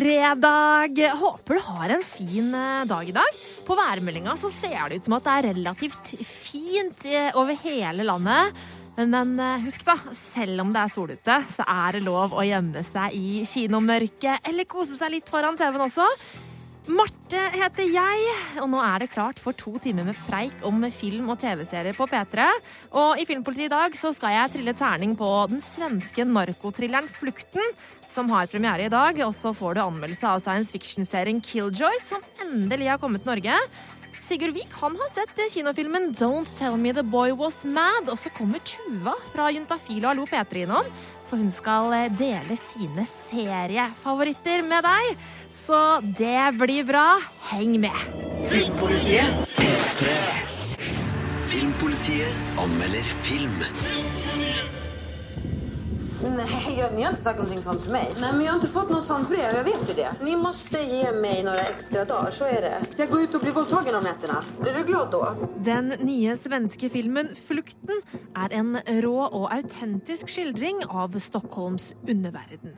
fredag. Håper du har en fin eh, dag i dag. På værmeldinga så ser det ut som at det er relativt fint eh, over hele landet. Men men, husk, da, selv om det er sol ute, så er det lov å gjemme seg i kinomørket eller kose seg litt foran TV-en også. Marte heter jeg, og nå er det klart for to timer med preik om film og TV-serier på P3. Og i Filmpolitiet i dag så skal jeg trille terning på den svenske narkotrilleren Flukten, som har premiere i dag. Og så får du anmeldelse av science fiction-serien Killjoy, som endelig har kommet til Norge. Sigurd Vik han har sett kinofilmen Don't Tell Me The Boy Was Mad. Og så kommer Tuva fra Juntafil og Hallo P3 innom. For hun skal dele sine seriefavoritter med deg. Så det blir bra. Heng med. Filmpolitiet P3. Filmpolitiet anmelder film. Nej, jag, ni har inte sagt någonting sånt till mig. Nej, men jag har inte fått något sånt brev, jag vet ju det. Ni måste ge mig några extra dagar, så är det. Ska jag gå ut och bli våldtagen om nätterna? Blir du glad då? Den nye svenske filmen 'Flukten' er en rå og autentisk skildring av Stockholms underverden.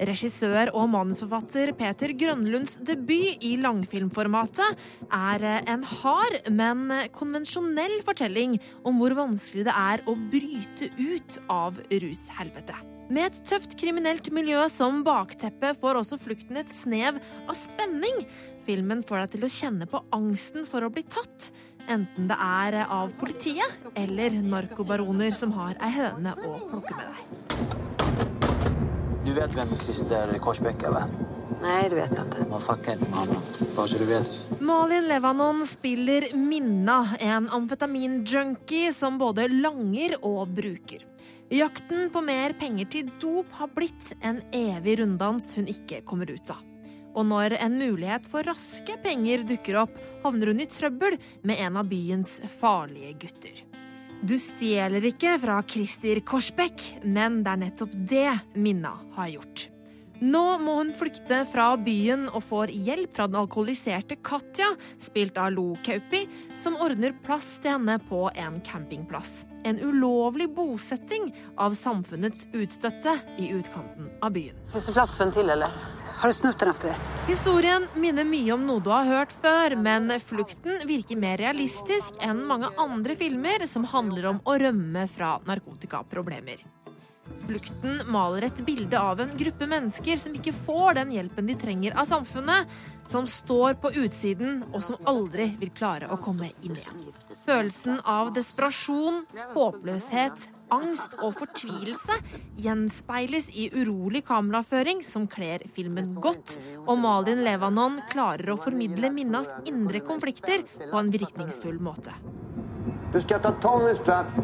Regissør og manusforfatter Peter Grønlunds debut i langfilmformatet er en hard, men konvensjonell fortelling om hvor vanskelig det er å bryte ut av rushelvete. Med et tøft kriminelt miljø som bakteppe får også flukten et snev av spenning. Filmen får deg til å kjenne på angsten for å bli tatt, enten det er av politiet eller narkobaroner som har ei høne å plukke med deg. Du vet hvem Christer Korsbekk er, Nei, det vet jag inte. Man fuckar inte med honom. Bare så du vet. Malin Levanon spiller Minna, en amfetaminjunkie som både langer og bruker. Jakten på mer penger til dop har blitt en evig runddans hun ikke kommer ut av. Og når en mulighet for raske penger dukker opp, havner hun i trøbbel med en av byens farlige gutter. Du stjeler ikke fra Christer Korsbekk, men det er nettopp det Minna har gjort. Nå må hun flykte fra byen og får hjelp fra den alkoholiserte Katja, spilt av Lo Kaupi, som ordner plass til henne på en campingplass. En ulovlig bosetting av samfunnets utstøtte i utkanten av byen. Finns det plass for en til, eller? Har du snutten etter det? Historien minner mye om noe du har hørt før, men flukten virker mer realistisk enn mange andre filmer som handler om å rømme fra narkotikaproblemer. Flukten maler et bilde av en gruppe mennesker som ikke får den hjelpen de trenger av samfunnet, som står på utsiden og som aldri vil klare å komme inn igjen. Følelsen av desperasjon, håpløshet, angst og fortvilelse gjenspeiles i urolig kameraføring som kler filmen godt, og Malin Levanon klarer å formidle Minnas indre konflikter på en virkningsfull måte. Du skal ta Tommys plass,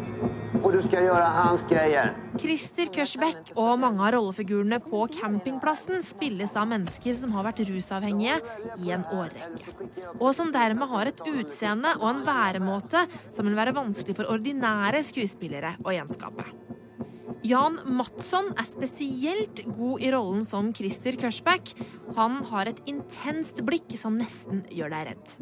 og du skal gjøre hans greier. Christer Kørsbekk og mange av rollefigurene på campingplassen spilles av mennesker som har vært rusavhengige i en årrekke. Og som dermed har et utseende og en væremåte som vil være vanskelig for ordinære skuespillere å gjenskape. Jan Matsson er spesielt god i rollen som Christer Kørsbekk. Han har et intenst blikk som nesten gjør deg redd.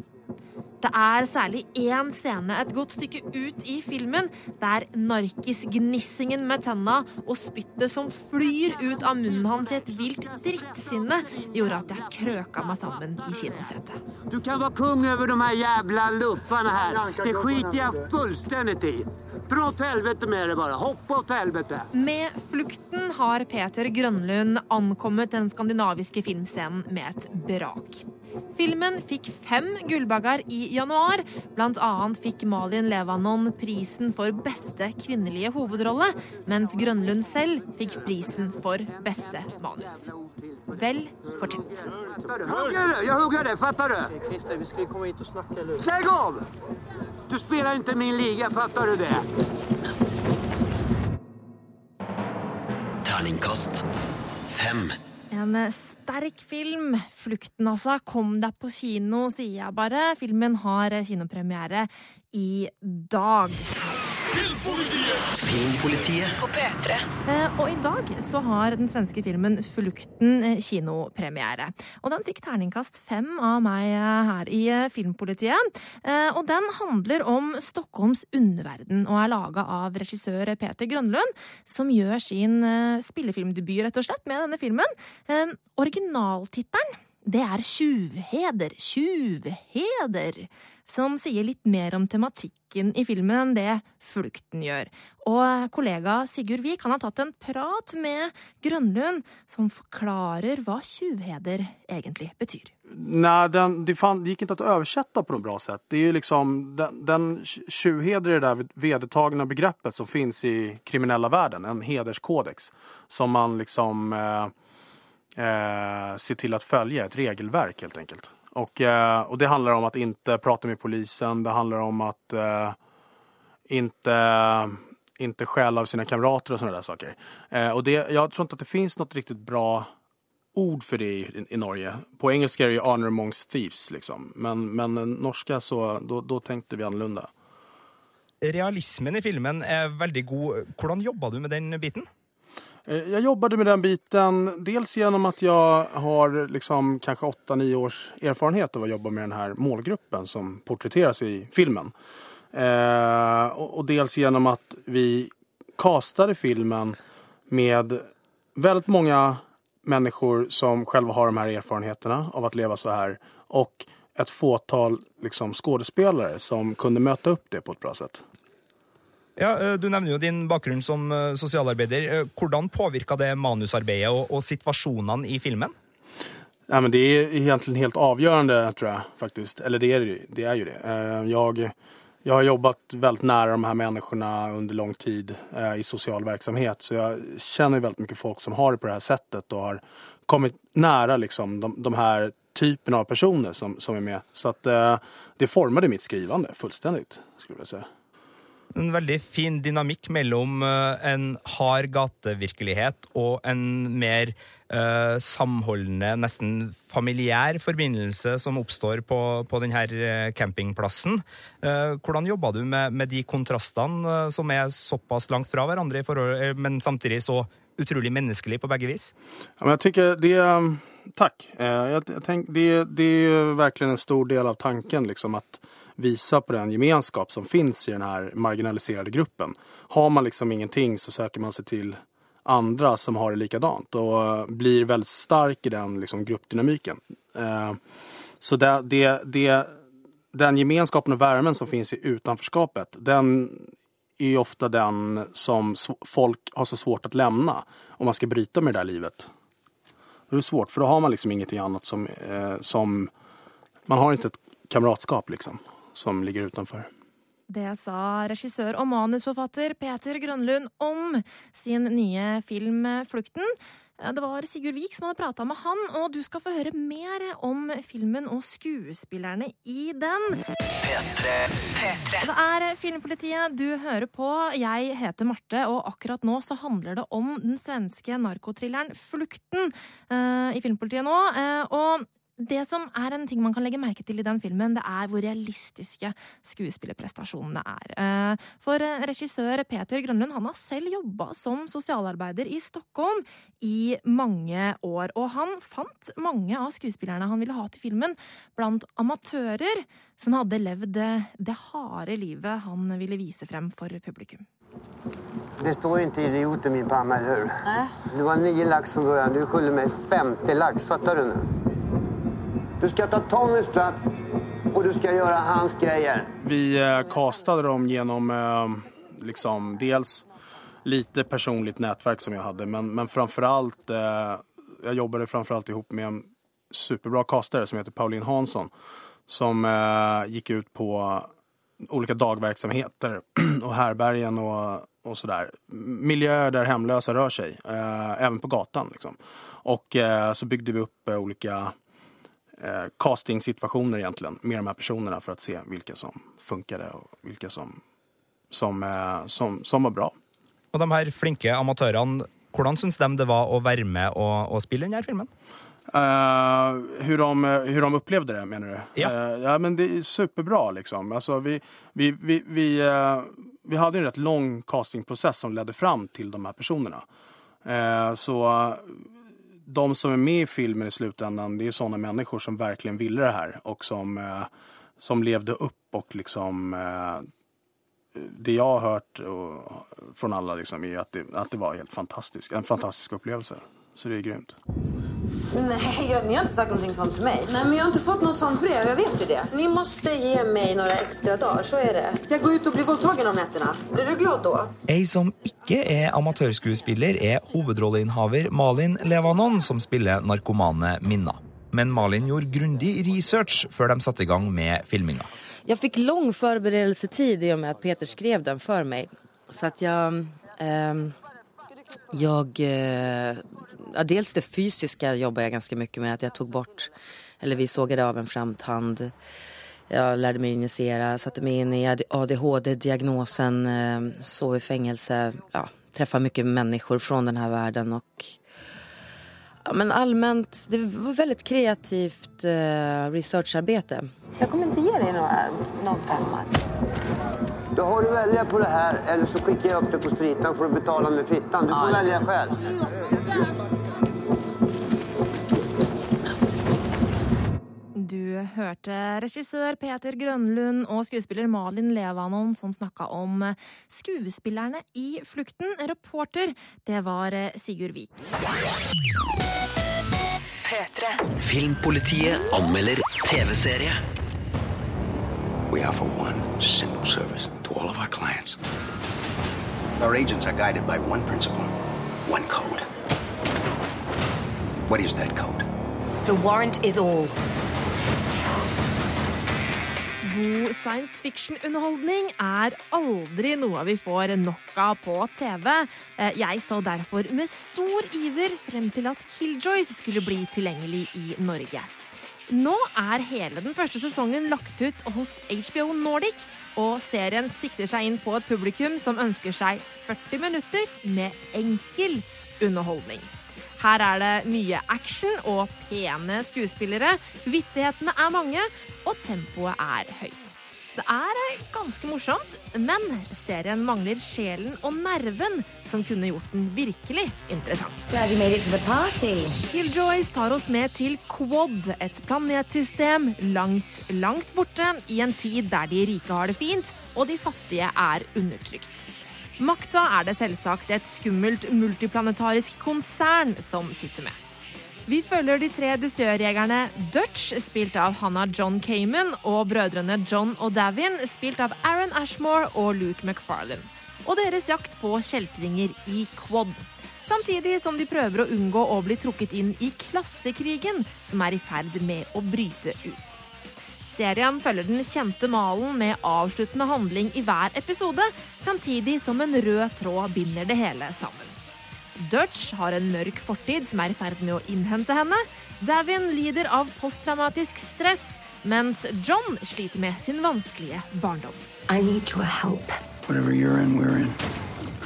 Det er særlig én scene et godt stykke ut i filmen der narkisgnissingen med tenna og spyttet som flyr ut av munnen hans i et vilt drittsinne, gjorde at jeg krøka meg sammen i kinosetet. Du kan være kung over de her jævla luffene her. Det skiter jeg fullstendig i. Dra til helvete med det, bare. Hopp opp til helvete. Med flukten har Peter Grønlund ankommet den skandinaviske filmscenen med et brak. Filmen fikk fem Gullbagger i januar. Blant annet fikk Malin Levanon prisen for beste kvinnelige hovedrolle, mens Grønlund selv fikk prisen for beste manus. Vel fortjent. Hugger du? Jeg hugger det, fatter du? Christer, vi skulle komme hit og snakke, eller? Legg av! Du spiller ikke min liga, fatter du det? Terningkast fem. En sterk film. 'Flukten', altså. Kom deg på kino, sier jeg bare. Filmen har kinopremiere i dag. Filmpolitiet. På P3. Eh, Og i dag så har den svenske filmen Flukten eh, kinopremiere. Og den fikk terningkast fem av meg eh, her i Filmpolitiet. Eh, Og den handler om Stockholms underverden og er laga av regissør Peter Grønlund, som gjør sin eh, spillefilmdebut rett og slett med denne filmen. Eh, Originaltittelen det er Tjuvheder. Tjuvheder. Som sier litt mer om tematikken i filmen enn det Flukten gjør. Og kollega Sigurd Vik han har tatt en prat med Grønlund, som forklarer hva tjuvheder egentlig betyr. Nei, den, det, fan, det gick inte å oversette på noe bra sett. Det er jo liksom, den, tjuvheder i det där vedertagna begreppet som finnes i kriminella verden, en hederskodex. Som man liksom eh, eh, ser til å følge, et regelverk helt enkelt. Och, eh, och det handlar om att inte prata med polisen, det handlar om att eh, inte, inte stjäla av sina kamrater och sådana där saker. Eh, och det, jag tror inte att det finns något riktigt bra ord för det i, i Norge. På engelska är det ju honor amongst thieves liksom. Men, men norska så, då, då tänkte vi annorlunda. Realismen i filmen er veldig god. Hvordan jobba du med den biten? Eh, Jag jobbade med den biten dels genom att jag har liksom kanske 8-9 års erfarenhet av att jobba med den här målgruppen som porträtteras i filmen. Eh, och, och dels genom att vi kastade filmen med väldigt många människor som själva har de här erfarenheterna av att leva så här och ett fåtal liksom, skådespelare som kunde möta upp det på ett bra sätt. Ja, eh, Du nevner jo din bakgrunn som eh, sosialarbeider. Eh, Hvordan påvirka det manusarbeidet og, og situasjonene i filmen? Nej, men det er egentlig helt avgjørende, tror jeg. faktisk. Eller det er, det är ju det. Jeg, jag har jobbet veldig nære de her menneskene under lang tid i sosial verksamhet. Så jeg kjenner veldig mye folk som har det på det her settet, og har kommet nære liksom, de, de her typen av personer som, som er med. Så eh, det formade mitt skrivende fullstendig. skulle jeg säga. En veldig fin dynamikk mellom eh, en hard gatevirkelighet og en mer eh, samholdende, nesten familiær forbindelse som oppstår på, på denne eh, campingplassen. Eh, hvordan jobba du med, med de kontrastene eh, som er såpass langt fra hverandre, forhold, men samtidig så utrolig menneskelig på begge vis? Jag tycker det tack. Eh, Jag, jag det, det är virkelig en stor del av tanken liksom att visa på den gemenskap som finns i den här marginaliserade gruppen. Har man liksom ingenting så söker man sig till andra som har det likadant och eh, blir väldigt stark i den liksom, gruppdynamiken. Eh, Så det, det, det, den gemenskapen och värmen som finns i utanförskapet, den är ofte den som folk har så svårt att lämna om man ska bryta med det där livet. Det är svårt för då har man liksom ingenting annat som, eh, som man har inte ett kamratskap liksom som ligger utenfor. Det sa regissør og manusforfatter Peter Grønlund om sin nye film Flukten. Det var Sigurd Vik som hadde prata med han, og du skal få høre mer om filmen og skuespillerne i den. Og Det er Filmpolitiet du hører på. Jeg heter Marte, og akkurat nå så handler det om den svenske narkotrilleren Flukten eh, i Filmpolitiet nå. Eh, og det som er en ting man kan legge merke til i den filmen, det er hvor realistiske skuespillerprestasjonene er. Eh, For eh, regissør Peter Grønlund han har selv jobba som sosialarbeider i Stockholm i mange år. Og han fant mange av skuespillerne han ville ha til filmen, blant amatører som hadde levd det, det harde livet han ville vise frem for publikum. Det står ikke idiot i min panne, eller hur? Det var ni laks fra begynnelsen. Du skylder meg 50 laks, fatter du nu? Du ska ta Tommys plats och du ska göra hans grejer. Vi kastet dem genom eh, liksom dels lite personligt nätverk som jag hade men, men framförallt Jeg jag jobbade framförallt ihop med en superbra castare som heter Pauline Hansson som gikk ut på olika dagverksamheter och härbergen och, och sådär. Miljöer där hemlösa rör sig, eh, även på gatan. Liksom. Och eh, så byggde vi upp eh, olika eh, castingsituationer egentligen med de här personerna för att se vilka som funkade och vilka som, som, eh, som, som var bra. Og de her flinke amatørene, hvordan syns de det var å være med og, og spille denne filmen? Eh, hur, de, hur de upplevde det menar du? Ja. Uh, ja men det är superbra liksom. Alltså, vi, vi, vi, vi, uh, vi hade en rätt lång castingprocess som ledde fram till de här personerna. Så de som är med i filmen i slutändan det är sådana människor som verkligen ville det här och som, eh, som levde upp och liksom eh, det jag har hørt og, från alla liksom, är att det, att det var helt fantastisk, en fantastisk upplevelse. Så det är grymt. Nej, jag, ni har inte sagt någonting sånt till mig. Nej, men jag har inte fått något sånt brev. Jag vet ju det. Ni måste ge mig några extra dagar, så är det. Så jag går ut och blir våldtagen om nätterna. Blir du glad då? Ei som ikke er amatørskuespiller, er hovedrolleinnehaver Malin Levanon, som spiller narkomane Minna. Men Malin gjorde grundig research før de satte i gang med filminga. Jag fick lång förberedelsetid i och med att Peter skrev den för mig. Så att jag... ehm, jag eh, dels det fysiska jobbar jag ganska mycket med. Att jag tog bort, eller vi sågade av en framtand. Jag lärde mig injicera, satte mig in i ADHD-diagnosen, eh, sov i fängelse, ja, träffade mycket människor från den här världen och ja, men allmänt, det var väldigt kreativt eh, researcharbete. Jag kommer inte ge dig några, någon femma. Då har du välja på det här eller så skickar jag upp det på stritan får du betala med fittan. Du får välja själv. Du hørte regissør Peter Grønlund og skuespiller Malin Levanon som snakka om skuespillerne i Flukten. Reporter, det var Sigurd Vik. Filmpolitiet anmelder TV-serie. We offer one simple service to all of our clients. Our agents are guided by one principle, one code. What is that code? The warrant is all. God science fiction-underholdning er aldri noe vi får nok av på TV. Eh, Jeg så derfor med stor iver frem til at Killjoys skulle bli tilgjengelig i Norge. Nå er hele den første sesongen lagt ut hos HBO Nordic, og serien sikter seg inn på et publikum som ønsker seg 40 minutter med enkel underholdning. Her er det mye action og pene skuespillere, vittighetene er mange, og tempoet er høyt. Det er eh, ganske morsomt, men serien mangler sjelen og nerven som kunne gjort den virkelig interessant. Killjoys tar oss med til Quad, et planetsystem langt, langt borte, i en tid der de rike har det fint og de fattige er undertrykt. Makta er det selvsagt et skummelt multiplanetarisk konsern som sitter med. Vi følger de tre dusørjegerne Dutch, spilt av Hannah John Cayman, og brødrene John og Davin, spilt av Aaron Ashmore og Luke McFarlane, og deres jakt på kjeltringer i Quad. Samtidig som de prøver å unngå å bli trukket inn i klassekrigen, som er i ferd med å bryte ut. Serien følger den kjente malen med avsluttende handling i hver episode, samtidig som en rød tråd binder det hele sammen. Dutch har en mørk fortid som er i ferd med å innhente henne. Davin lider av posttraumatisk stress, mens John sliter med sin vanskelige barndom. I need your help. Whatever you're in, we're in.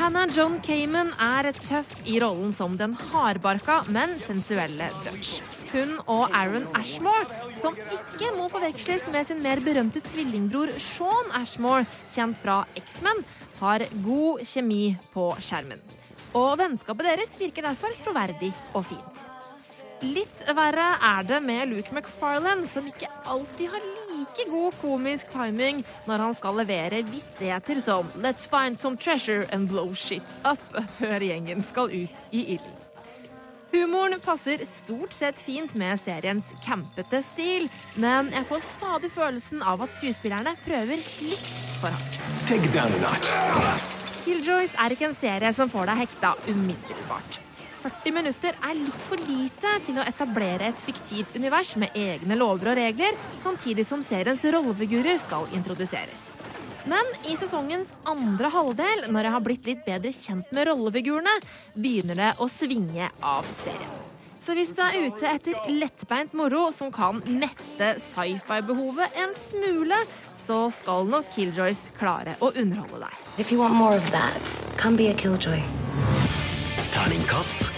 Hannah John Cayman er tøff i rollen som den hardbarka, men sensuelle Dutch. Hun og Aaron Ashmore, som ikke må forveksles med sin mer berømte tvillingbror Sean Ashmore, kjent fra X-Men, har god kjemi på skjermen. Og vennskapet deres virker derfor troverdig og fint. Litt verre er det med Luke McFarlane, som ikke alltid har like god komisk timing når han skal levere vittigheter som 'Let's find some treasure and blow shit up' før gjengen skal ut i ilden. Humoren passer stort sett fint med seriens campete stil, men jeg får stadig følelsen av at skuespillerne prøver litt for hardt. Take down a notch. Killjoys er ikke en serie som får deg hekta umiddelbart. 40 minutter er litt for lite til å etablere et fiktivt univers med egne lover og regler, samtidig som seriens rollefigurer skal introduseres. Men i sesongens andre halvdel, når jeg har blitt litt bedre kjent med rollefigurene, begynner det å svinge av serien. Så hvis du er ute etter lettbeint moro som kan mette sci-fi-behovet en smule, så skal nok Killjoys klare å underholde deg. If you want more of that, come be a killjoy. Terningkast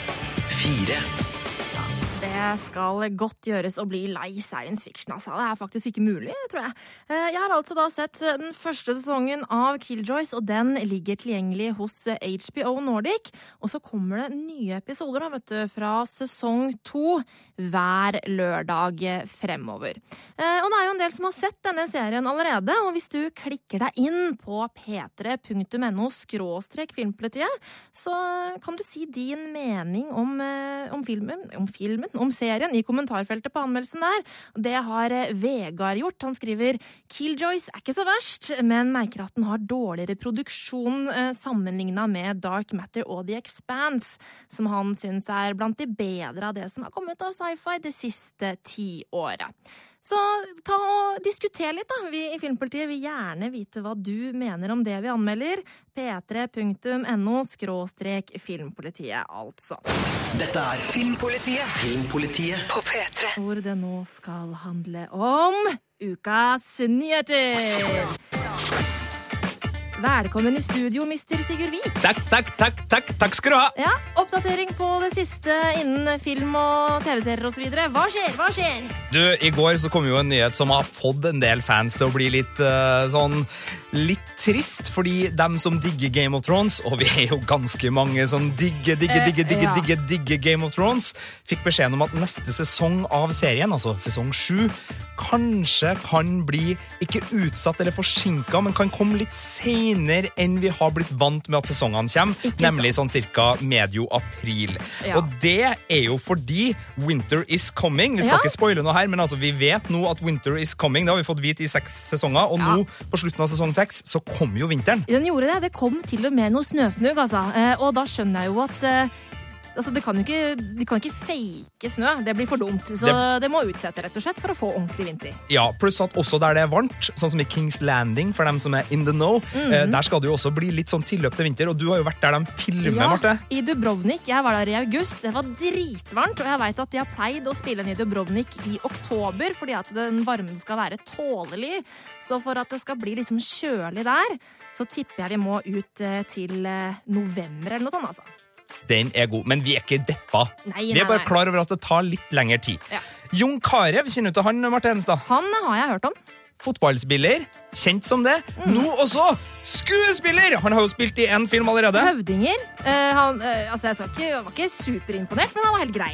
fire. Skal godt gjøres å bli lei science fiction, altså. Det er faktisk ikke mulig, tror jeg. Eh, Jeg har altså da sett den første sesongen av Killjoys, og den ligger tilgjengelig hos HBO Nordic. Og så kommer det nye episoder da, vet du, fra sesong to hver lørdag fremover. Eh, Og det er jo en del som har sett denne serien allerede, og hvis du klikker deg inn på p3.no skråstrek filmpolitiet, så kan du si din mening om, eh, om, filmen, om filmen, om serien, i kommentarfeltet på anmeldelsen der. Det har eh, Vegard gjort. Han skriver Killjoys er ikke så verst, men merker at den har dårligere produksjon eh, sammenligna med Dark Matter og The Expanse, som han syns er blant de bedre av det som har kommet av sci-fi det siste tiåret. Så ta og diskuter litt, da. Vi i Filmpolitiet vil gjerne vite hva du mener om det vi anmelder. p3.no skråstrek filmpolitiet, altså. Dette er Filmpolitiet. Filmpolitiet på P3. Hvor det nå skal handle om ukas nyheter. Velkommen i studio, mister Sigurd Vik. Takk, takk, takk, takk, takk skal du ha! Ja, Oppdatering på det siste innen film og TV-serier osv. Hva skjer? Hva skjer? Du, I går så kom jo en nyhet som har fått en del fans til å bli litt uh, sånn Litt trist, fordi dem som digger Game of Thrones, og vi er jo ganske mange som digger, digger, Eh, digger, digger, ja. digger, digger Game of Thrones, fikk beskjeden om at neste sesong av serien, altså sesong sju, kanskje kan bli ikke utsatt eller forsinka, men kan komme litt seinere enn vi har blitt vant med at sesongene kommer, Ikke nemlig sånn cirka medio april. Ja. Og det er jo fordi Winter is coming. Vi skal Ja. ikke spoile noe her, men altså, vi vet nå at Winter is coming. Det har vi fått vite i seks sesonger, og Ja. nå på slutten av sesong seks så kom jo vinteren. Den gjorde det. Det kom til og med noe snøfnugg, altså. Eh, og da skjønner jeg jo at eh, Altså, det kan jo ikke, De kan ikke fake snø. Det blir for dumt. Så det, Det- må utsette, rett og slett, for å få ordentlig vinter. Ja, Pluss at også der det er varmt, sånn som i Kings Landing, for dem som er in the know, Mhm. eh, der skal det jo også bli litt sånn tilløp til vinter. Og du har jo vært der de filmer, Ja, Marte. I Dubrovnik. Jeg var der i august. Det var dritvarmt. Og jeg veit at de har pleid å spille den i Dubrovnik i oktober fordi at den varmen skal være tålelig. Så for at det skal bli liksom kjølig der, så tipper jeg vi må ut eh, til eh, november eller noe sånt, altså. Den er god, men vi er ikke deppa. Nei, vi er bare klar over at det tar litt lengre tid. Ja. Jon Carew, kjenner du til han, Marte Henstad? Han har jeg hørt om. Fotballspiller, kjent som det. Mm. Nå også skuespiller! Han har jo spilt i én film allerede. Høvdinger. Uh, han, uh, altså jeg, ikke, jeg var ikke superimponert, men han var helt grei.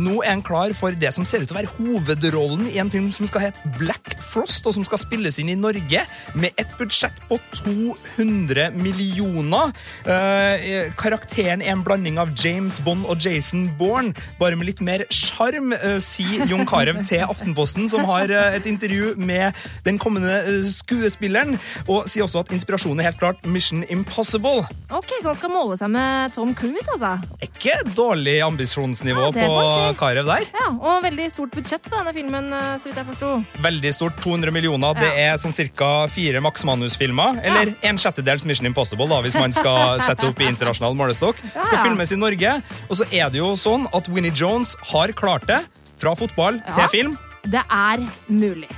Nå er han klar for det som ser ut til å være hovedrollen i en film som skal hete Black Frost, og som skal spilles inn i Norge med et budsjett på 200 millioner. Eh, karakteren er en blanding av James Bond og Jason Bourne, bare med litt mer sjarm, eh, sier Jon Carew til Aftenposten, som har eh, et intervju med den kommende eh, skuespilleren, og sier også at inspirasjonen er helt klart Mission Impossible. Ok, Så han skal måle seg med Tom Cruise, altså. Ikke dårlig ambisjonsnivå Ja, på si. Carew der. Ja, Og veldig stort budsjett på denne filmen, eh, så vidt jeg forsto. Veldig stort, 200 millioner. Det er sånn ca. fire Max Manus-filmer. Eller en sjettedels Mission Impossible, da, hvis man skal sette opp i internasjonal målestokk. Ja, Skal filmes i Norge. Og så er det jo sånn at Winnie Jones har klart det. Fra fotball Ja. til film. Det er mulig.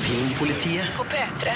Filmpolitiet På P3.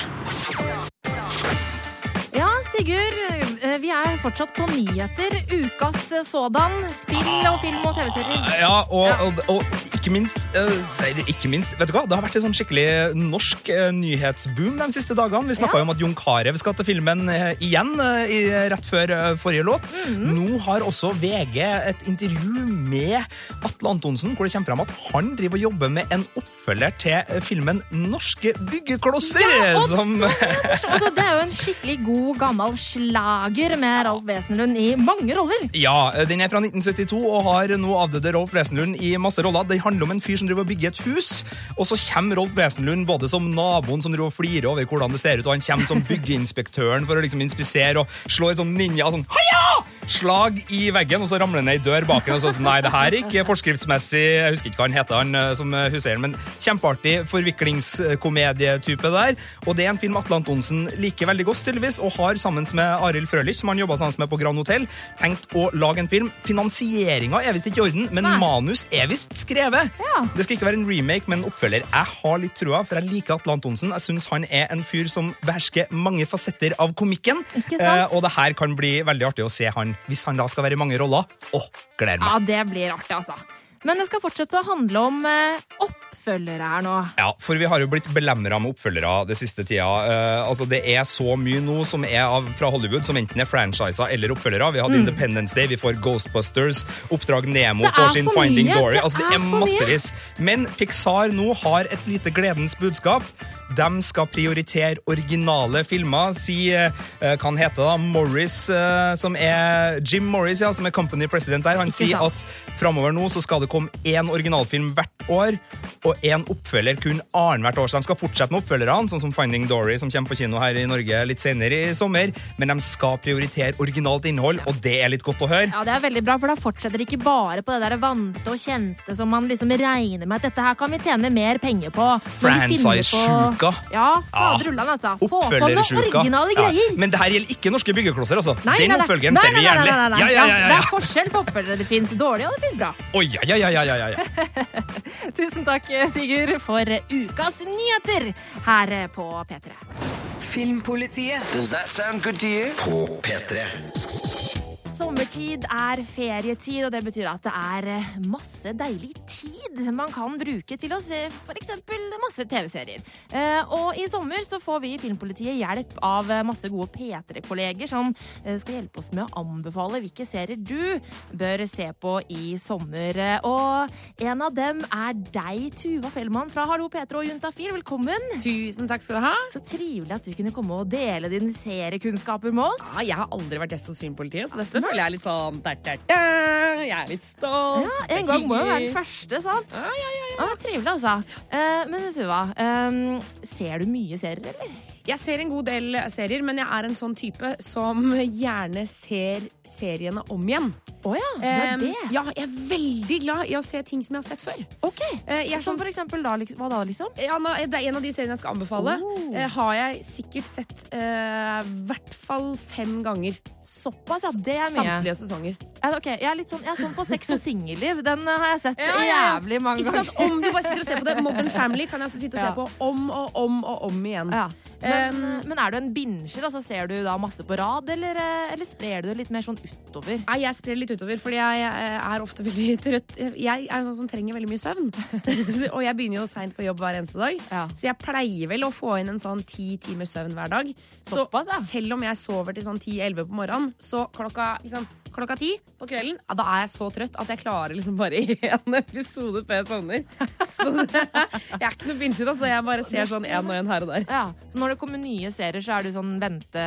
Ja, Sigurd, eh, vi er fortsatt på nyheter. Ukas eh, sådan. Spill og film og TV-serier. Ja, og, og, og ikke minst Eller nei, Ikke minst, vet du hva? Det har vært en sånn skikkelig norsk eh, nyhetsboom de siste dagene. Vi snakka Ja. om at Jon Carew skal til filmen eh, igjen eh, rett før eh, forrige låt. Mhm. Nå har også VG et intervju med Atle Antonsen, hvor det kommer frem at han driver og jobber med en oppfølger til eh, filmen Norske byggeklosser. og som Altså, det er jo en skikkelig god, gammel slager med Ralf Wesenlund i mange roller. Ja, den er fra 1972 og har nå avdøde Rolf Wesenlund i masse roller. Det handler om en fyr som driver og bygger et hus, og så kommer Rolf Wesenlund både som naboen som driver og flirer over hvordan det ser ut, og han kommer som byggeinspektøren for å liksom inspisere og slå et sånn ninja sånn Haja! Slag i veggen, og så ramler ned ei dør bak den, og så sånn Nei, det her er ikke forskriftsmessig Jeg husker ikke hva han heter, han eh, som eh, men kjempeartig forviklingskomedietype der. Og det er en film Atle Antonsen liker veldig godt, tydeligvis, og har sammen med Arild Frølich, som han jobba sammen med på Grand Hotell, tenkt å lage en film. Finansieringa er visst ikke i orden, men Nei. manus er visst skrevet. Ja. Det skal ikke være en remake, men en oppfølger. Jeg har litt trua, for jeg liker Atle Antonsen. Jeg syns han er en fyr som behersker mange fasetter av komikken. Eh, og det her kan bli veldig artig å se han Hvis han da skal være i mange roller, Åh, gleder meg. Ja, det blir artig, altså. Men det skal fortsette å handle om eh, oppfølgere her nå. Ja, for vi har jo blitt belemra med oppfølgere det siste tida. Uh, altså Det er så mye nå som er av, fra Hollywood, som enten er franchiser eller oppfølgere. Vi hadde Mm. Independence Day, vi får Ghostbusters, Oppdrag Nemo Det er får sin Finding mye, Dory. det Altså Det er er mye. massevis. Men Pixar nå har et lite gledens budskap. De skal prioritere originale filmer. Si uh, hva han heter da, Morris, uh, som er Jim Morris, ja, som er company president der. Han Ikke sier sant. at framover nå så skal det komme én originalfilm hvert år, og én oppfølger kun annethvert år. Så de skal fortsette med oppfølgerne, sånn som Finding Dory, som kommer på kino her i Norge litt senere i sommer, men de skal prioritere originalt innhold, og det er litt godt å høre. Ja, Det er veldig bra, for da fortsetter det ikke bare på det der vante og kjente som man liksom regner med at dette her kan vi tjene mer penger på. Franchise-sjuka. Ja, fader ullan, altså. Få på noen originale greier. Ja. Men det her gjelder ikke norske byggeklosser, altså. Nei, Den oppfølgeren ser vi nei. Ja, ja, ja, ja, Det er forskjell på oppfølgere. Det fins dårlige, og det fins bra. Oh, ja, ja, ja, ja, ja, ja. Tusen takk, Sigurd, for ukas nyheter her på P3. Filmpolitiet. Does that sound good to you? På P3. Sommertid er ferietid, og det betyr at det er eh, masse deilig tid man kan bruke til å se f.eks. masse TV-serier. Eh, Og i sommer så får vi i Filmpolitiet hjelp av eh, masse gode P3-kolleger som skal hjelpe oss med å anbefale hvilke serier du bør se på i sommer. Og en av dem er deg, Tuva Fellmann fra Hallo P3 og Juntafil. Velkommen. Tusen takk skal du ha. Så trivelig at du kunne komme og dele dine seriekunnskaper med oss. Ja, jeg har aldri vært gjest hos Filmpolitiet, så dette føler jeg er litt sånn da, da, da. Jeg er litt stolt. Ja, en gang må jo være den første, sant? Ja, ja, ja, ja. Ah, trivelig, altså. Eh, men Tuva, eh, ser du mye serier, eller? Jeg ser en god del serier, men jeg er en sånn type som gjerne ser seriene om igjen. Å ja, det er Um, det. ja, jeg er veldig glad i å se ting som jeg har sett før. Ok, Uh, jeg Som sånn- for eksempel da, hva da, liksom? Ja, nå, det er en av de seriene jeg skal anbefale. Oh. Uh, har jeg sikkert sett i uh, hvert fall fem ganger. Såpass, ja. Det er mye. Samtlige sesonger. Ok, Jeg er litt sånn, jeg er sånn på sex og singelliv. Den eh, har jeg sett Ja, jævlig mange Ikke ganger. sant? Om du bare sitter og ser på det, Modern Family kan jeg også sitte og se på om og om og om igjen. Men, Um, men er du en binger? Altså, ser du da masse på rad, eller, eh, eller sprer du det litt mer sånn utover? Nei, jeg sprer litt utover, fordi jeg eh, er ofte veldig trøtt. Jeg er sånn som trenger veldig mye søvn. og jeg begynner jo seint på jobb hver eneste dag, Ja. så jeg pleier vel å få inn en sånn ti timers søvn hver dag. Så selv om jeg sover til sånn 10-11 på morgenen, så klokka liksom Klokka ti på kvelden, ja, da er jeg så trøtt at jeg klarer liksom bare én episode før jeg sovner. Så det, jeg er ikke noe binger, altså. Jeg bare ser sånn én og én her og der. Ja, så Når det kommer nye serier, så er du sånn vente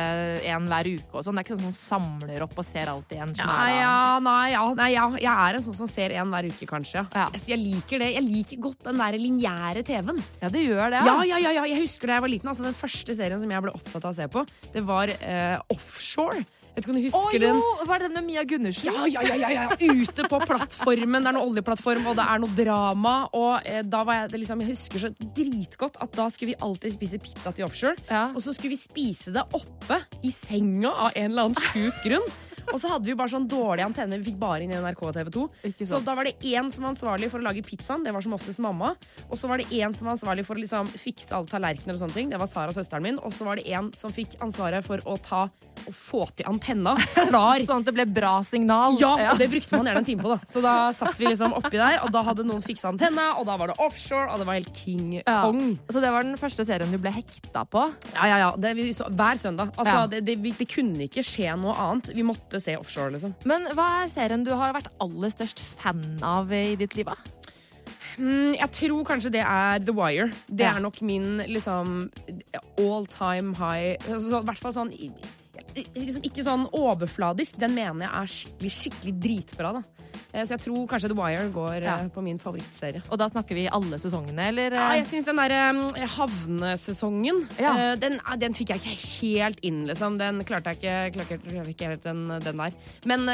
en hver uke og sånn? Det er ikke sånn som samler opp og ser alt i en? Ja, ja, nei, ja, nei, ja. Jeg er en sånn som ser en hver uke, kanskje. Ja. Jeg, jeg liker det. Jeg liker godt den der lineære TV-en. Ja, det gjør det. Ja, ja, ja, ja. Jeg husker da jeg var liten. Altså, den første serien som jeg ble opptatt av å se på, det var uh, Offshore. Vet ikke om du husker jo! den? Var det den med Mia Gundersen? Ja, ja, ja, ja, ja. Ute på plattformen. Det er noe oljeplattform, og det er noe drama. Og eh, da var jeg, det liksom, jeg husker så dritgodt at da skulle vi alltid spise pizza til offshore. Ja. Og så skulle vi spise det oppe i senga av en eller annen sjuk grunn. Og så hadde vi bare sånn dårlig antenne. Vi fikk bare inn i NRK og TV 2. Så da var det én som var ansvarlig for å lage pizzaen. Det var som oftest mamma. Og så var det én som var ansvarlig for å liksom fikse alle tallerkener og sånne ting. Det var Sara, søsteren min. Og så var det en som fikk ansvaret for å ta og få til antenna klar. Sånn at det ble bra signal. Ja, og det brukte man gjerne en time på. da Så da satt vi liksom oppi der, og da hadde noen fiksa antenna, og da var det offshore, og det var helt king Ja. kong. Så det var den første serien du ble hekta på? Ja, ja, ja. Det, vi så, hver søndag. Altså, Ja. det, det, vi, det kunne ikke skje noe annet. Vi måtte se offshore, liksom. Men hva er serien du har vært aller størst fan av i ditt liv? da? Mm, jeg tror kanskje det er The Wire. Det Ja. er nok min liksom all time high altså, så, I hvert fall sånn i- liksom Ikke sånn overfladisk. Den mener jeg er skikkelig, skikkelig dritbra. da Eh, Så jeg tror kanskje The Wire går Ja. eh, på min favorittserie. Og da snakker vi alle sesongene, eller? Ja, eh? jeg syns den derre havnesesongen Ja. den, den fikk jeg ikke helt inn, liksom. Den klarte jeg ikke, klarte, jeg ikke helt den, den der. Men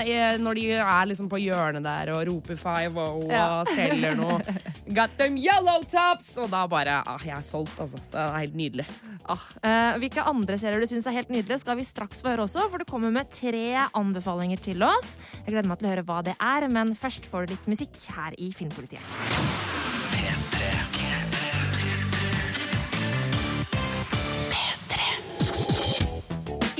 når de er liksom på hjørnet der og roper five og, Ja. selger noe Got them yellow tops! Og da bare ah, Jeg er solgt, altså. Det er helt nydelig. Ah, hvilke andre serier du syns er helt nydelige, skal vi straks få høre også, for du kommer med tre anbefalinger til oss. Jeg gleder meg til å høre hva det er, men først får du litt musikk her i Filmpolitiet.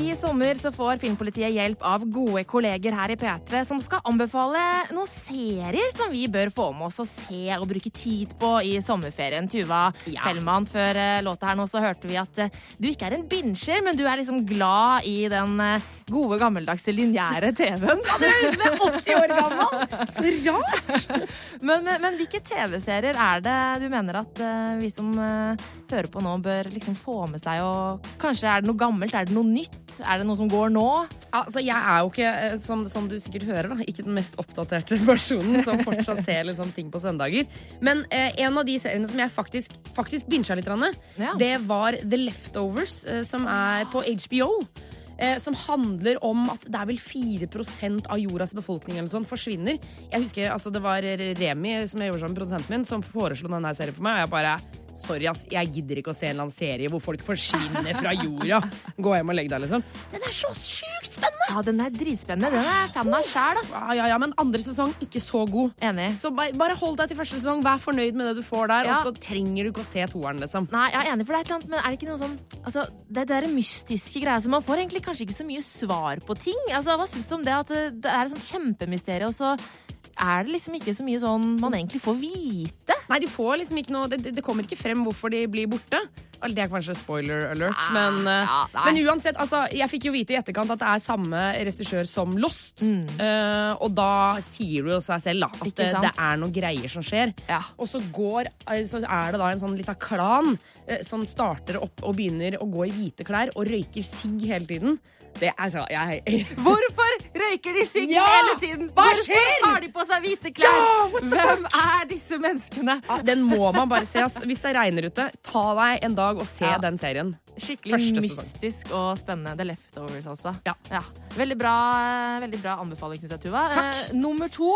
I sommer så får Filmpolitiet hjelp av gode kolleger her i P3 som skal anbefale noen serier som vi bør få med oss og se og bruke tid på i sommerferien. Tuva Fellmann, før eh, låta her nå så hørte vi at eh, du ikke er en binsjer, men du er liksom glad i den eh, gode, gammeldagse lineære TV-en. Ja, det høres ut som jeg er 80 år gammel! Så rart! Men, men hvilke TV-serier er det du mener at vi som hører på nå, bør liksom få med seg? Og kanskje er det noe gammelt? Er det noe nytt? Er det noe som går nå? Altså, jeg er jo ikke, eh, som, som du sikkert hører, da, ikke den mest oppdaterte personen som fortsatt ser liksom, ting på søndager. Men eh, en av de seriene som jeg faktisk, faktisk bincha litt, Ranne, det var The Leftovers, eh, som er på HBO. Eh, som handler om at det er vel 4% av jordas befolkning eller sånn forsvinner. Jeg husker altså, Det var Remi som jeg gjorde sammen med produsenten min, som foreslo denne serien for meg. Og jeg bare Sorry, ass, jeg gidder ikke å se en eller annen serie hvor folk forsvinner fra jorda. Gå hjem og legg deg, liksom. Den er så sjukt spennende! Ja, den er dritspennende. Den er fan av sjæl, ass. Ja, ja, ja, men andre sesong ikke så god. Enig. Så bare, hold deg til første sesong, vær fornøyd med det du får der, Ja. og så trenger du ikke å se toeren, liksom. Nei, jeg er enig, for det er et eller annet, men er det ikke noe sånn Altså, det der mystiske greia, så man får egentlig kanskje ikke så mye svar på ting. Altså, hva syns du om det at det det er et sånt kjempemysterium, og så er det liksom ikke så mye sånn man egentlig får vite? Nei, de får liksom ikke noe Det, det- kommer ikke frem hvorfor de blir borte. Det er kanskje spoiler alert, men, eh, ja, men uansett. Altså, jeg fikk jo vite i etterkant at det er samme regissør som Lost. Mm. Uh, og da sier du jo seg selv da, at det, det er noen greier som skjer. Og så, går, eh, så er det da en sånn lita klan uh, som starter opp og begynner å gå i hvite klær og røyker sigg hele tiden. Det er så jeg, Hvorfor røyker de sigg Ja! hele tiden? Hva Hvorfor skjer? har de på seg hvite klær? Ja, Hvem er disse menneskene? Ja, den må man bare se. ass. Hvis det regner ute, ta deg en dag og se den serien. Skikkelig Første sesong. mystisk og spennende. The Leftovers, altså. Ja. Veldig, bra, veldig bra anbefaling, syns jeg, Tuva. Eh, nummer to.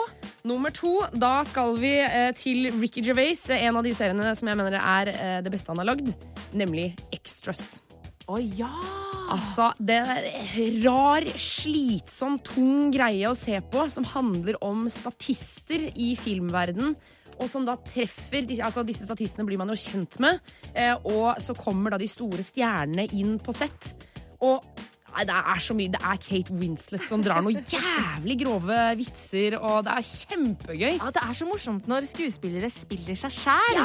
Nummer to, da skal vi eh, til Ricky Gervais, eh, en av de seriene som jeg mener er eh, det beste han har lagd, nemlig Extras. Å ja! Altså, det er en rar, slitsom, tung greie å se på, som handler om statister i filmverden. Og som da treffer altså Disse statistene blir man jo kjent med. Eh, og så kommer da de store stjernene inn på sett. Og nei, det er så mye. Det er Kate Winslet som drar noen jævlig grove vitser, og det er kjempegøy. Ja, Det er så morsomt når skuespillere spiller seg sjæl.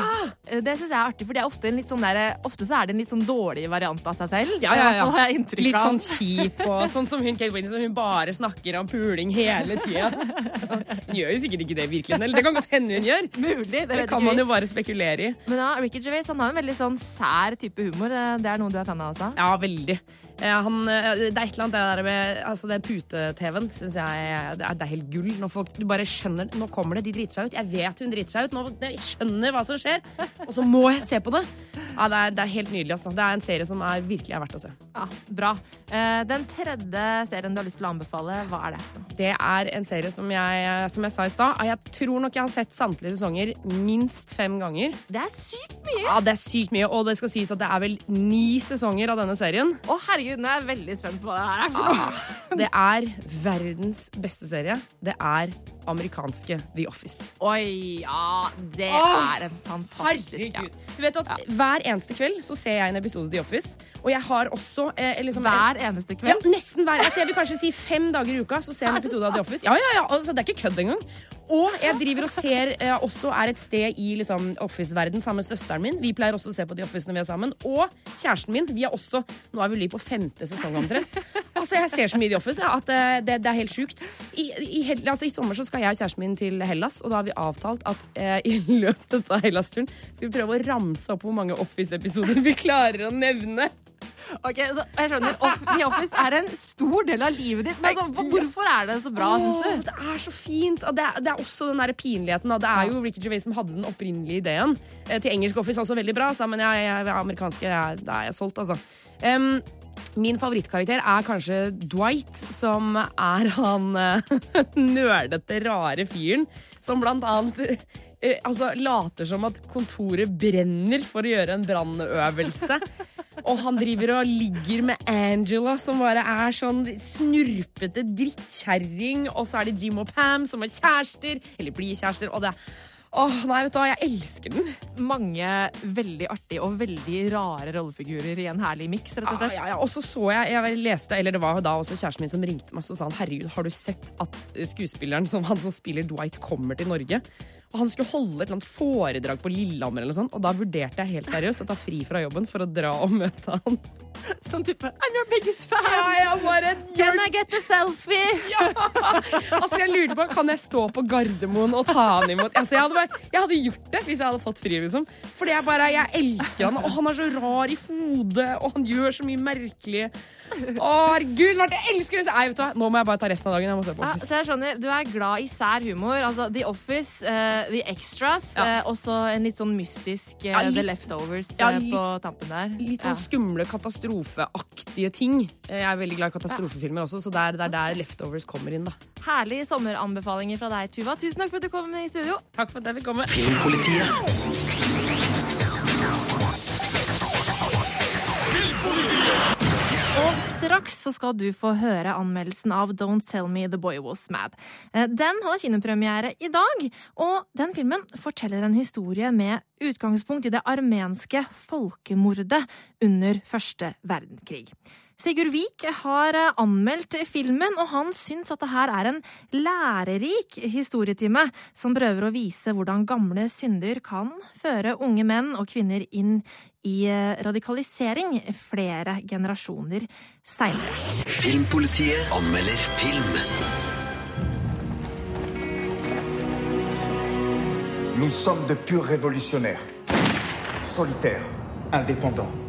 Det syns jeg er artig, for det er ofte, en litt sånn der, ofte så er det en litt sånn dårlig variant av seg selv. Ja, ja, ja. har jeg inntrykk Litt sånn kjip og sånn som hun Kate Winslet, hun bare snakker om puling hele tida. Hun gjør jo sikkert ikke det virkelig, eller det kan godt hende hun gjør. Mulig, det, Det kan man jo bare spekulere i. Men ja, Ricky Gervais han har en veldig sånn sær type humor. Det er noe du er fan av altså? Ja, veldig. Eh, Han, eh, det er et eller annet det der med altså Den pute-TV-en syns jeg det er, det er helt gull. Når folk du bare skjønner Nå kommer det, de driter seg ut. Jeg vet hun driter seg ut. Nå, jeg skjønner hva som skjer. Og så må jeg se på det. Ja, det, er, det er helt nydelig. Altså. Det er en serie som er virkelig er verdt å se. Ja, Bra. Eh, Den tredje serien du har lyst til å anbefale, hva er det? Det er en serie som jeg, som jeg sa i stad, jeg tror nok jeg har sett samtlige sesonger minst fem ganger. Det er sykt mye! Ja, det er sykt mye, og det skal sies at det er vel ni sesonger av denne serien. Å herregud, nå er jeg veldig spent på hva det her er for noe. Ah, det er verdens beste serie. Det er amerikanske The Office. Oi, ja, det oh, er en fantastisk ja. Du vet at Hver eneste kveld så ser jeg en episode The Office. Og jeg har også eh, liksom, Hver eneste Ja, kveld? nesten hver. Altså, jeg vil kanskje si fem dager i uka så ser jeg en episode av The Office. Ja, ja, ja, altså, Det er ikke kødd engang. Og jeg driver og ser eh, også er et sted i liksom, Office-verden sammen med søsteren min. Vi pleier også å se på de Office når vi er sammen. Og kjæresten min. Vi er også Nå er vi på femte sesong omtrent. Altså, Jeg ser så mye The Office ja, at eh, det, det er helt sjukt. I, i, altså, I sommer så skal jeg og kjæresten min til Hellas, og da har vi avtalt at eh, i løpet av Hellas-turen skal vi prøve å ramse opp hvor mange Office-episoder vi klarer å nevne. Ok, så jeg skjønner, The Office er en stor del av livet ditt. Men altså, hvorfor er det så bra, syns du? Det er så fint. Og det er, det er også den der pinligheten. Det er jo Ricky Gervais som hadde den opprinnelige ideen. Eh, til engelsk Office altså veldig bra, så, men jeg, jeg, amerikanske jeg, da er jeg solgt, altså. Um, min favorittkarakter er kanskje Dwight, som er han eh, nerdete, rare fyren som blant annet altså, later som at kontoret brenner for å gjøre en brannøvelse. Og han driver og ligger med Angela, som bare er sånn snurpete drittkjerring. Og så er det Jim og Pam, som er kjærester, eller blir kjærester. Og det, Åh, nei, vet du hva, jeg elsker den. Mange veldig artige og veldig rare rollefigurer i en herlig miks, rett og slett. Ah, ja, ja. Og så så jeg, jeg leste, eller det var da også kjæresten min som ringte meg og sa han, herregud, har du sett at skuespilleren som han som spiller Dwight kommer til Norge? Han skulle holde et eller annet foredrag på Lillehammer, eller sånt, og da vurderte jeg helt seriøst å ta fri fra jobben for å dra og møte han. Sånn type I'm your biggest fan! Yeah, Can I get a selfie? Ja! Altså, jeg lurte på, Kan jeg stå på Gardermoen og ta han imot? Altså, jeg, hadde bare, jeg hadde gjort det hvis jeg hadde fått fri. liksom. Fordi jeg bare, jeg elsker han, og han er så rar i hodet, og han gjør så mye merkelig. Herregud, Marte, jeg elsker det! Nei, vet du hva, Nå må jeg bare ta resten av dagen. Jeg må se på Ja, så jeg skjønner, Du er glad i sær humor. Altså The Office, eh, The Extras, Ja. eh, og så en litt sånn mystisk eh, Ja, litt- The Leftovers Ja, eh, litt- på tampen der. Litt sånn Ja. skumle, katastrofeaktige ting. Jeg er veldig glad i katastrofefilmer også, så det er der, er der Leftovers kommer inn. da. Herlige sommeranbefalinger fra deg, Tuva. Tusen takk for at du kom i studio. Takk for at jeg fikk komme. Filmpolitiet. Straks så skal du få høre anmeldelsen av Don't Tell Me The Boy Was Mad. Eh, Den har kinopremiere i dag, og den filmen forteller en historie med utgangspunkt i det armenske folkemordet under første verdenskrig. Sigurd Vik har eh, anmeldt filmen, og han syns at det her er en lærerik historietime som prøver å vise hvordan gamle synder kan føre unge menn og kvinner inn i eh, radikalisering flere generasjoner seinere. Filmpolitiet anmelder film. Nous sommes de purs révolutionnaires. Solitaires, indépendants, orgueilleux.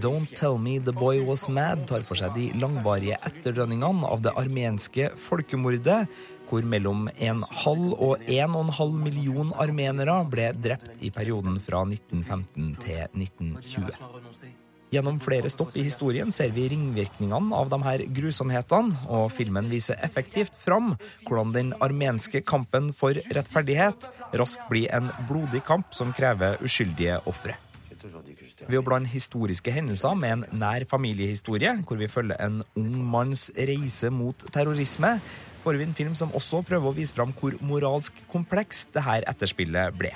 Don't Tell Me The Boy Was Mad tar for seg de langvarige etterdønningene av det armenske folkemordet, hvor mellom en halv og en og en halv million armenere ble drept i perioden fra 1915 til 1920. Gjennom flere stopp i historien ser vi ringvirkningene av de her grusomhetene, og filmen viser effektivt fram hvordan den armenske kampen for rettferdighet raskt blir en blodig kamp som krever uskyldige ofre. Ved å blande historiske hendelser med en nær familiehistorie, hvor vi følger en ung manns reise mot terrorisme, får vi en film som også prøver å vise fram hvor moralsk kompleks det her etterspillet ble.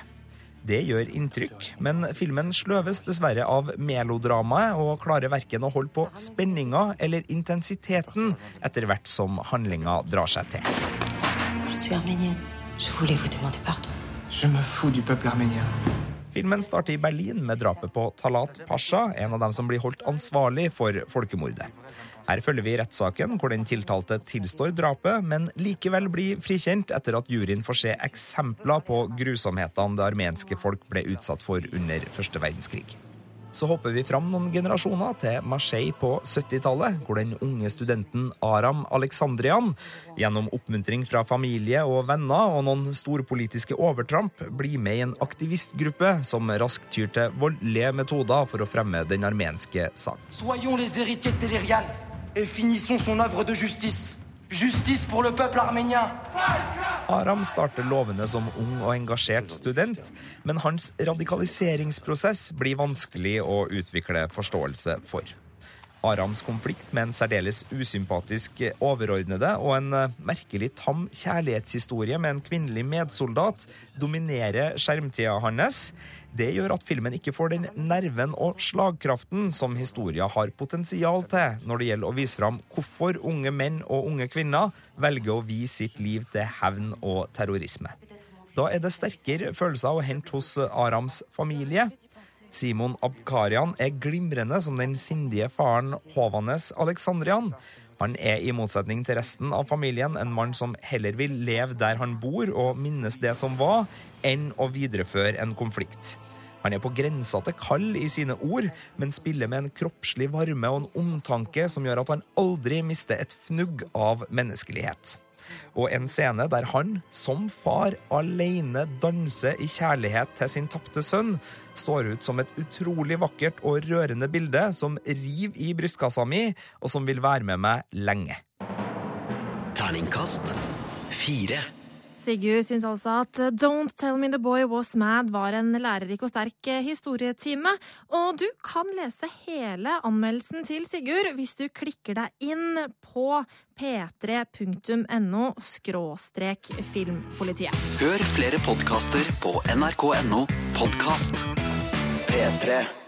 Det gjør inntrykk, men filmen sløves dessverre av melodramaet og klarer verken å holde på spenninga eller intensiteten etter hvert som handlinga drar seg til. Je suis arménienne. Je voulais vous demander pardon. Je me fous du peuple arménien. Filmen starter i Berlin med drapet på Talat Pasha, en av dem som blir holdt ansvarlig for folkemordet. Her følger vi rettssaken hvor den tiltalte tilstår drapet, men likevel blir frikjent etter at juryen får se eksempler på grusomhetene det armenske folk ble utsatt for under første verdenskrig. Så hopper vi fram noen generasjoner til Marseille på 70-tallet, hvor den unge studenten Aram Alexandrian, gjennom oppmuntring fra familie og venner og noen storpolitiske overtramp, blir med i en aktivistgruppe som raskt tyr til voldelige metoder for å fremme den armenske sak. Soyons les héritiers de Telerian et finissons son œuvre de justice. Justice pour le peuple arménien. Aram starter lovende som ung og engasjert student, men hans radikaliseringsprosess blir vanskelig å utvikle forståelse for. Arams konflikt med en særdeles usympatisk overordnede og en eh, merkelig tam kjærlighetshistorie med en kvinnelig medsoldat dominerer skjermtida hans. Det gjør at filmen ikke får den nerven og slagkraften som historia har potensial til når det gjelder å vise fram hvorfor unge menn og unge kvinner velger å vie sitt liv til hevn og terrorisme. Da er det sterkere følelser å hente hos Arams familie. Simon Abkarian er glimrende som den sindige faren Håvanes Aleksandrian. Han er i motsetning til resten av familien en mann som heller vil leve der han bor og minnes det som var, enn å videreføre en konflikt. Han er på grensa til kald i sine ord, men spiller med en kroppslig varme og en omtanke som gjør at han aldri mister et fnugg av menneskelighet. Og en scene der han, som far, alene danser i kjærlighet til sin tapte sønn, står ut som et utrolig vakkert og rørende bilde som river i brystkassa mi, og som vil være med meg lenge. Terningkast fire. Sigurd syns altså at Don't Tell Me The Boy Was Mad var en lærerik og sterk historietime. Og du kan lese hele anmeldelsen til Sigurd hvis du klikker deg inn på p3.no skråstrek filmpolitiet. Hør flere podkaster på nrk.no podkast. P3.